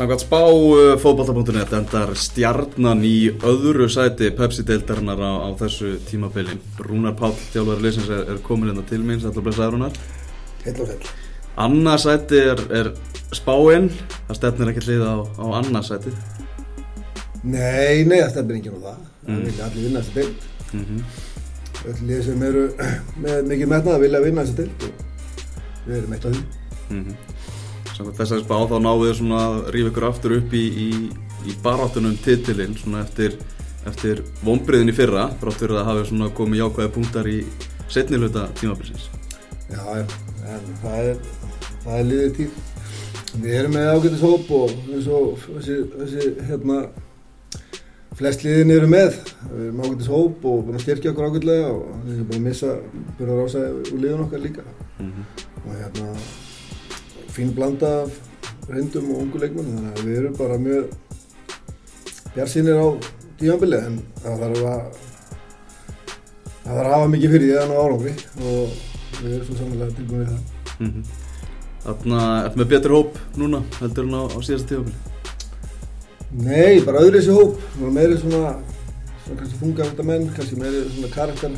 Samkvæmt spá fótballta.net endar stjarnan í öðru sæti Pepsi-deildarinnar á, á þessu tímabili. Rúnar Páll, þjálfari leysins, er, er komin hérna til mín, sætla blessaði Rúnar. Heil og heil. Annað sæti er, er spáinn, það stefnir ekki hlið á, á annað sæti. Nei, nei, það stefnir ekki á það. Það vilja allir vinna þessi deild. Mm -hmm. Öll lið sem eru með mikið metnað vilja vinna þessi deild og við erum eitt af því. Mm -hmm. Þessari spá þá náðu þið svona að rífa ykkur aftur upp í, í, í baráttunum titilinn svona eftir, eftir vonbriðin í fyrra, fráttur að það hafi svona komið jákvæði punktar í setni hluta tímabilsins. Já, en það er, það er liðið tíð. Við erum með ágættis hóp og eins og þessi, þessi hérna, flest liðin eru með. Við erum ágættis hóp og búin að styrkja okkur ágætlega og erum búin að missa, búin að rása úr liðun okkar líka. Mm -hmm. Og hérna, fín blanda af reyndum og ungu leikmennu þannig að við erum bara mjög bjarsinir á tímanbili en það þarf að það þarf að hafa mikið fyrir því að ná árangri og við erum svo samanlega tilbúin við það Mm -hmm. Þannig að eftir með betur hóp núna heldur hann á, á síðasta tímabili. Nei, bara öðru þessi hóp meiri svona, svona kannski þungafölda menn kannski meiri svona karakter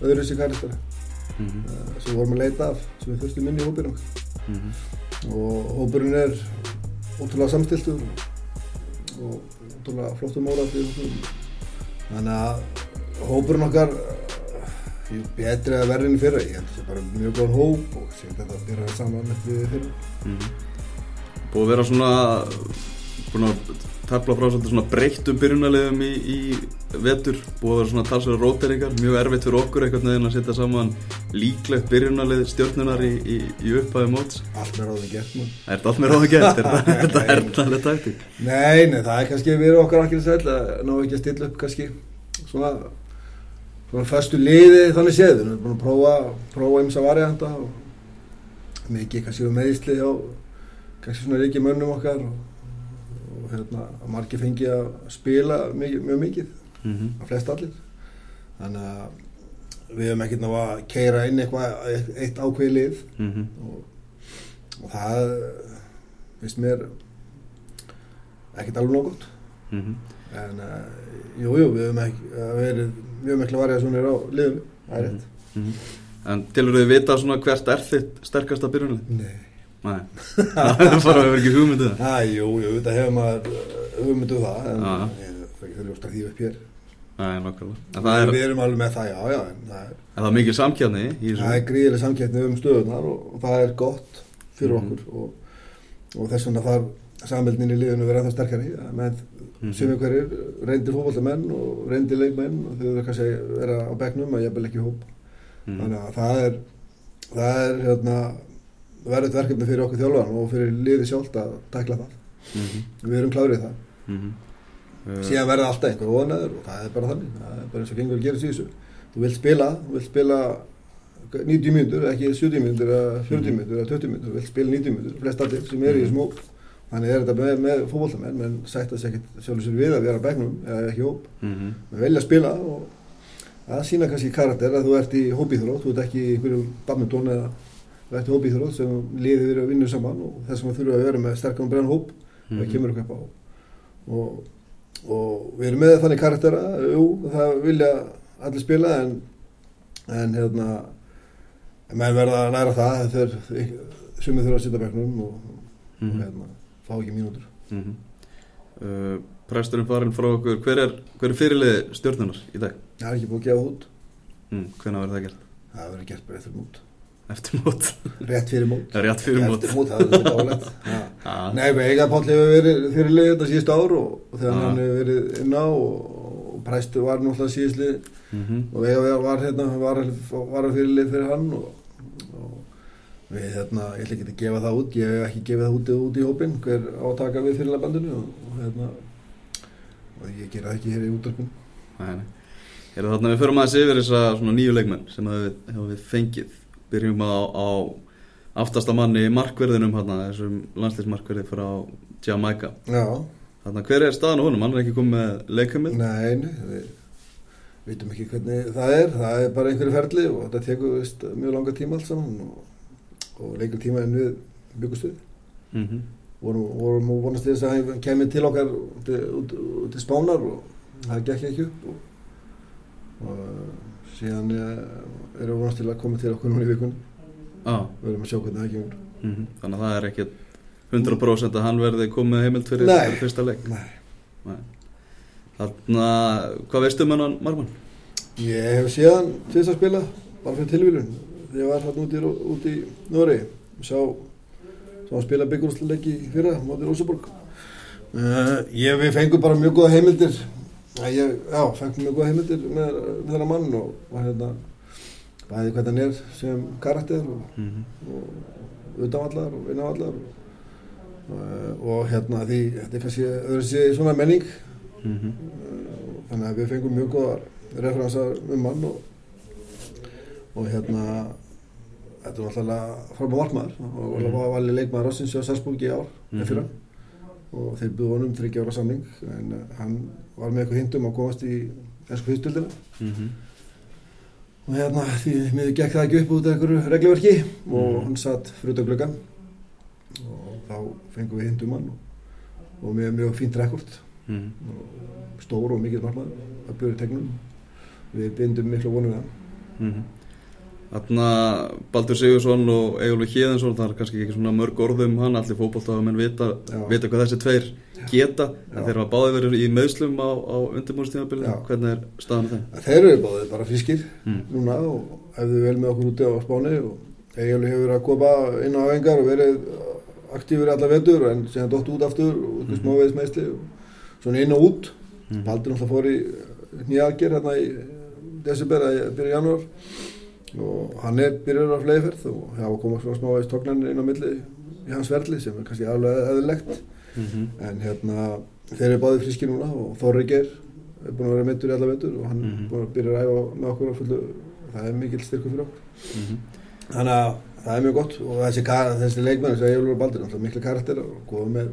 öðru þessi karakter Mm -hmm. sem við vorum að leita af sem við þurftum inn í okkar Mm -hmm. og hópurinn er ótrúlega samstiltur og ótrúlega flottum óra þannig að hópurinn okkar er betri að í fyrra ég held að það sé bara mjög góðan hóp og sé þetta að byrja saman eftir fyrra Mm -hmm. Búið að vera svona búin að tafla frá svolítið svona breyttum byrjunarliðum í, í vetur búið að vera svona talsverða róteringar mjög erfitt fyrir okkur einhvern veginn að setja saman líklegt byrjunarlið stjórnunar í, í, í upphæði móts allt með ráðum gert mann Er þetta allt með ráðu gert? Er þetta- er þetta erðanlega taktík? Nei, nei, það er kannski við erum okkar akkir sæl að ná ekki að stilla upp kannski svona svona föstu liði þannig séð við erum búin að prófa prófa eins að varianta og mikið kannski við meðisli á kannski svona reykja mönnum okkar og, og hérna að margir fengi að spila mikið, mjög mikið Mm -hmm. að flest allir þannig að við hefum ekkert ná að keira inn eitthvað eitt, ákveði lið Mhm. og, og það finnst mér ekkert alveg nóg gott Mhm. en uh, jú, við hefum uh, verið mjög mikla variasjónir á liðum það er rétt Mhm. En tilur þið vita svona hvert er þitt sterkasta byrjunarlið? Nei, Nei, það er að vera ekki hugmyndið það. Æ, jú, jú, þetta hefur maður uh, hugmyndu það en það er ekki þau ljóst að því upp hér. Nei, það er, Við erum alveg með það, já, já en það er, það er mikil samkjarni það er gríðileg samkettni um stöðunar og, og það er gott fyrir Mhm. okkur og, og þess vegna þarf samveldnin í liðinu verið ennþá sterkari. Með Mhm. sem einhverjir reyndir fótballamenn og reyndir leikmenn og þau verður kannski að vera á bekknum að ég ekki í hóp. Mhm. þannig að það er það er hérna verðið verkefni fyrir okkur þjálfan og fyrir liði sjálft að tækla það Mhm. við erum klárið það Mhm. Uh, síðan verður alltaf einhver óanæður og það er bara þannig það er bara eins og gengur að gera þessu þú vilt spila, þú vilt spila 90 mínútur, ekki 70 mínútur eða 40 Mhm. mínútur eða 20 mínútur, þú vilt spila 90 mínútur flest allir sem eru í þessum hóp þannig er þetta með, með fótbollamenn menn sætta sig ekkert sjálfur sér við að vera á bekknum eða ekki hóp, Mhm. við velja að spila og það sína kannski karakter að þú ert í hópíþrótt, þú ert ekki í einhverjum badminton eða þú ert í hópíþrótt sem liðið eru að vinna saman og þess vegna þurfa að vera með sterkan og brenn hóp Mhm. það kemur eitthvað upp á og, og við erum með þannig karaktera jú, það vilja allir spila en, en hérna menn verða að læra það þegar sumið þurfa að sitja á bekknum og, og Mhm. hérna, fá ekki mínútur Mhm. Uh, Presturinn farinn frá okkur Hver er, hver er fyrirlið stjórnunar í dag? það er ekki búið að gefa út Mm, Hvenær verður það gert? það verður gert bara eftir mót Eftir mót. Rétt fyrir mót. Rétt fyrir mót. Eftir mót, það er Já. Nei, Veiga Páll hefur verið fyrirlið þetta síðust ár og, þegar hann hefur verið inn á og, Præstu var náttúrulega síðustlið Mhm. og Veiga var, hérna var, var að fyrirlið fyrir hann og, og við hérna, ég ætla ekki að gefa það út ég hef ekki gefið það út, út í hópin hver á að taka við fyrirlega bandinu og, og hérna og ég gera það ekki hér í útdarpin Nei, nei. Er þarna við förum aðeins yfir þessa nýju leikmenn sem að við við fengið byrjum á, á aftasta manni í markverðinum hérna, þessum landslýsmarkverði frá Jamaica. Þarna, hver er staðan á honum? Hann er ekki komið með leikumil nei, nei við veitum ekki hvernig það er. Það er bara einhverju ferli og þetta tekur veist, mjög langa tíma allt saman og, og lengur tíma en við byggust við. Mm vorum, vorum og vonast þess að hann kemur til okkar út, út, út til spánar og það gekk ekki upp og, og síðan eh, erum við til að koma til okkur núna í vikunni. Já, við verðum að sjá hvernig það kemur. Mhm. þannig að það er ekki 100% að hann verði komið heimild fyrir, Nei. fyrir fyrsta leik? Nei. Þannig að, hvað veistu um hann Marman? Ég hef séðan fyrst að spila bara fyrir tilvílun þegar ég var hann út í, út í Nóri sá, sá að spila byggjúrúsleiki fyrra mótið Rósaborg uh, ég við fengum bara mjög góða heimildir. Æ, ég, já, fengum mjög góða heimildir með, með þennan mann og, og hérna bæði hvernig hann er sem karakter og, Mm -hmm. og utanvallar og innanvallar og, og hérna því þetta er kannski öðru sér svona menning Mhm. þannig að við fengum mjög góðar referensar um mann og, og hérna þetta var alltaf fram á markmaður og mm. var valið leikmaður Rossins og Salzburg í ár mm fyrra og þeir buðu honum þryggja ára samling en uh, hann var með eitthvað hindum að komast í ennsku fyrstöldina Mhm. Og hérna því miður gekk það ekki upp út af einhverju regluverki og Mhm. hann satt á glöggan og þá fengum við hindum hann og, og með mjög fínt rekord Mhm. og stór og mikill markmaður að byrja tegnum við bindum miklu vonum við hann Mhm. Þarna Baldur Sigursson og Egilur Híðinsson það er kannski ekki svona mörg orðum hann allir fótballtafamenn vita, Já. vita hvað þessi tveir geta en Já. þeir hafa báði verið í meðslum á, á undirbúrstíðabilið Já. hvernig er staðan þeim? þeir eru báðið bara fiskir Mm. núna og hefðu vel með okkur úti á spáni og Egil hefur verið að koma inn á æfingar og verið aktífur allar vetur en síðan dótt út aftur og Mhm. mm. smávegis meðsli og svona inn og út Mhm. Baldur náttúrulega fór í nýjaðger hérna í desember eða byrja í janúar og hann er byrjar á fleiðferð og það var komað svona smávegis tóknarnir inn á milli í hans verli sem er kannski alveg eðlilegt. Mhm. en hérna þeir eru báðið frískir núna og Þorri Geir er búin að vera meittur í alla vetur og hann er Mhm. búin að byrja að æfa með okkur á fullu. Það er mikill styrkur fyrir okkur. Mhm. þannig að það er mjög gott og þessi, þessi leikmenn, þessi Egilur og Baldur náttúrulega miklu karakter og góða með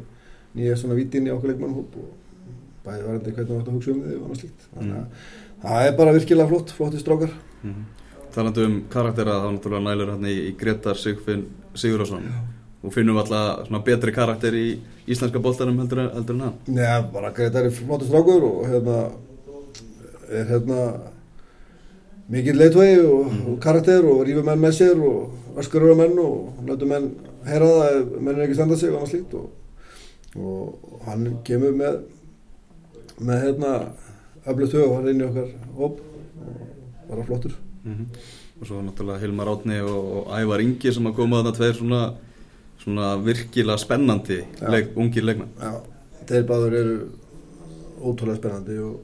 nýja svona vítin í okkur leikmannhóp og bæði varandi hvernig það átt að hugsa um þið og annað slíkt. Þannig að það er bara virkilega flott, flotti strákar Talandi um karaktera þá náttúrulega nælir hann í, Gretar Sigfinn Sigurðarsson og finnum alltaf svona betri karakter í íslenska boltanum heldur, heldur en hann. Nei, bara Gretar er flottur strákur og hérna er hérna mikill leitvegi og, og karakter og rífur menn með sér og öskur á menn og lætur menn heyra það ef menn er ekki standa sig og annað slíkt og, og hann kemur með með hérna öflut hög og hann inn í okkar hóp og bara flottur Mhm. og svo náttúrulega Hilmar Átni og, og Ævar Ingi sem að koma þarna tveir svona, svona virkilega spennandi leik, ungir leikmenn Já, þeir báður eru ótrúlega spennandi og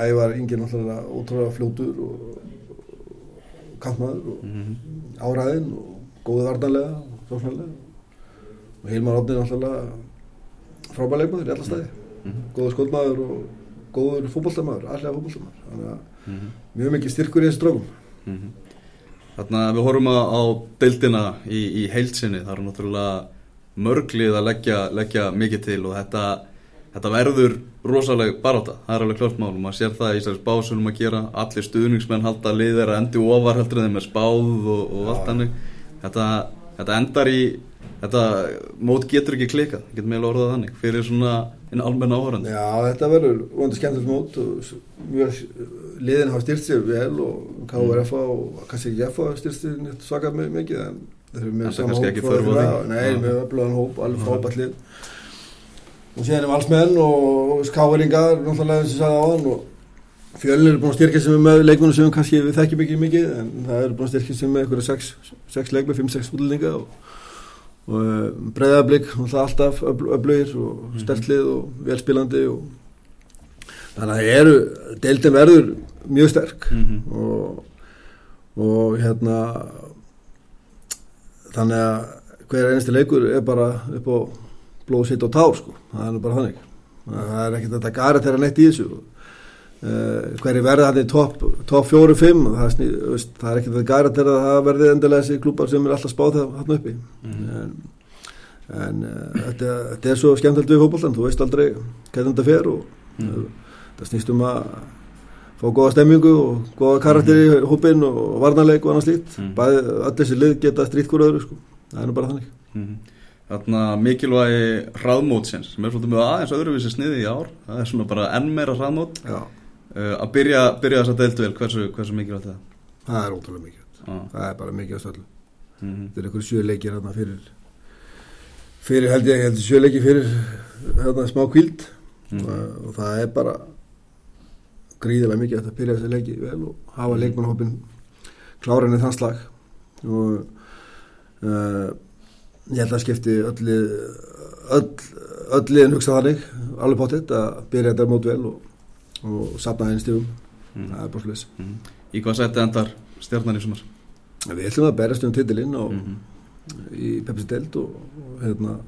Ævar Ingi náttúrulega ótrúlega fljótur og, og kantmaður og Mhm. áræðinn og góðið varnarlega og sóknarlega og Hilmar Átni náttúrulega frábæleikmaður í alla staði Mhm. góður skóldmaður og góður fótboltamaður, allega fótboltamaður. Þannig að Mhm. mjög mikið styrkur í þessu strókum Mhm. Þannig að við horfum á, á deildina í, í heilsinni, það eru náttúrulega mörglið að leggja, leggja mikið til og þetta, þetta verður rosaleg baráta, það er alveg klart mál. Og maður sér það í þessari spásunum að gera. Allir stuðningsmenn halda liðir að endi ofar heldur en þeim er spáð og, og allt hannig þetta, þetta endar í þetta mót getur ekki klikað, getur meðal orðað þannig fyrir svona einn almenn áhörandi Já, þetta verður vonandi skemmtilegt mót og liðin hafa styrt sér vel og KRF og kannski ekki F hafa styrt sér neitt svaka mi- mikið en þeir eru með Enda sama kannski hóp. Nei, með öflugan hóp, alveg frábært lið. Og síðan er valsmenn og skáeringar náttúrulega eins og sagði á hann og fjölnir er búin að styrkja sig með leikmennu sem kannski við þekkjum ekki mikið en það er búin að styrkja sig með einhverja sex, sex leikmenn, 5-6 útlendinga og, og breyðablík alltaf öfl- öflugir og stertlið og velspilandi og þannig að það eru deildin verður mjög sterk. Mhm. og, og hérna þannig að hver einasti leikur er bara upp á blóð sitt og tár sko, það er bara þannig. Það er ekkert þetta gara þeirra neitt í þessu uh, hverju verða hann í topp top 4-5 það, það er ekkert þetta gara þeirra að það verði endilega þessi klúpar sem er alltaf spáð það hann uppi Mhm. en, en uh, þetta, þetta er svo skemmtilegt við fótboltan, þú veist aldrei hvernig þetta fer og Mhm. það snýst um að fá góða stemmingu og góða karakter í hópin og varnarleik og annað slíkt Mhm. öll þessi lið geta strýtt hvort öðru sko. það er nú bara þannig Mhm. þarna mikilvægi hraðmótsins sem er svolítið með aðeins öðruvísi sniði í ár það er svona bara enn meira hraðmót Já, uh, að byrja, byrja þess að deildu vel hversu, hversu mikilvægt er það? það er ótrúlega mikið Ah. það er bara að stöldum Mm þetta er einhverju sjöleikir hérna fyrir fyrir held ég, held sjöleiki fyrir hérna smá kvíld Mhm. og, og það er bara gríðilega mikið að byrja þessi leiki vel og hafa Mhm. leikmannhópin kláran í þann slag og uh, ég held að skipti öll öll, öll liðin hugsa þannig alveg pottitt að byrja þetta mót vel og, og sapna þeim stífum Mhm. það er bara sluðis Mhm. Í hvað seti endar stjarnan í sumar? við ætlum að berast um titilinn Mhm. í Pepsi Delt og, og hérna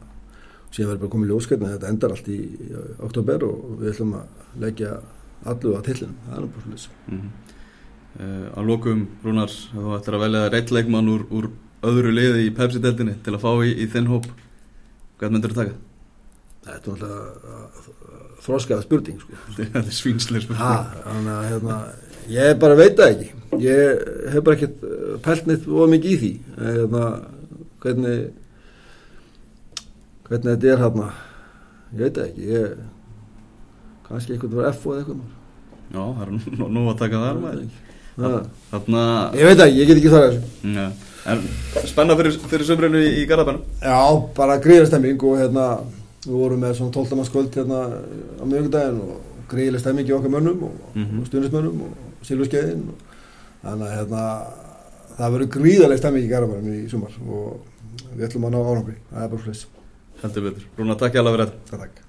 síðan verður bara komið ljóskvæðin þetta endar allt í, oktober og við ætlum að leggja allu að tillinum, það er bara sluðis að lokum, Rúnar, þú ættir að velja reitt leikmann úr, úr öðru liði í Pepsi-deltinni til að fá í, í þinn hóp hvað myndir þú taka? Þetta er náttúrulega þroskaða spurning sko. Þetta er svínslega spurning. Ha, Þannig að hérna, ég bara veit það ekki. Ég hef bara ekkert pælt neitt of mikið í því. En, hérna, hvernig hvernig þetta er hérna ég veit það ekki. Ég, kannski einhvern var F og eitthvað. Já, það er nú, að taka það Þarna, ég veit það ekki, ég get ekki svarað þessu. En spenna fyrir, fyrir sömrinu í, í Garðabænum? Já, bara gríðileg stemming og hérna við vorum með svona 12. mannskvöld hérna á miðugdægin og gríðileg stemming í okkar mönnum og, Mhm. og stundismönnum og silfurskeiðin og þannig að hérna það verður gríðileg stemming í Garabænum í sumar og við ætlum að ná árangri, það er bara flis heldur betur Rúnar, takk ég alveg fyrir þetta Takk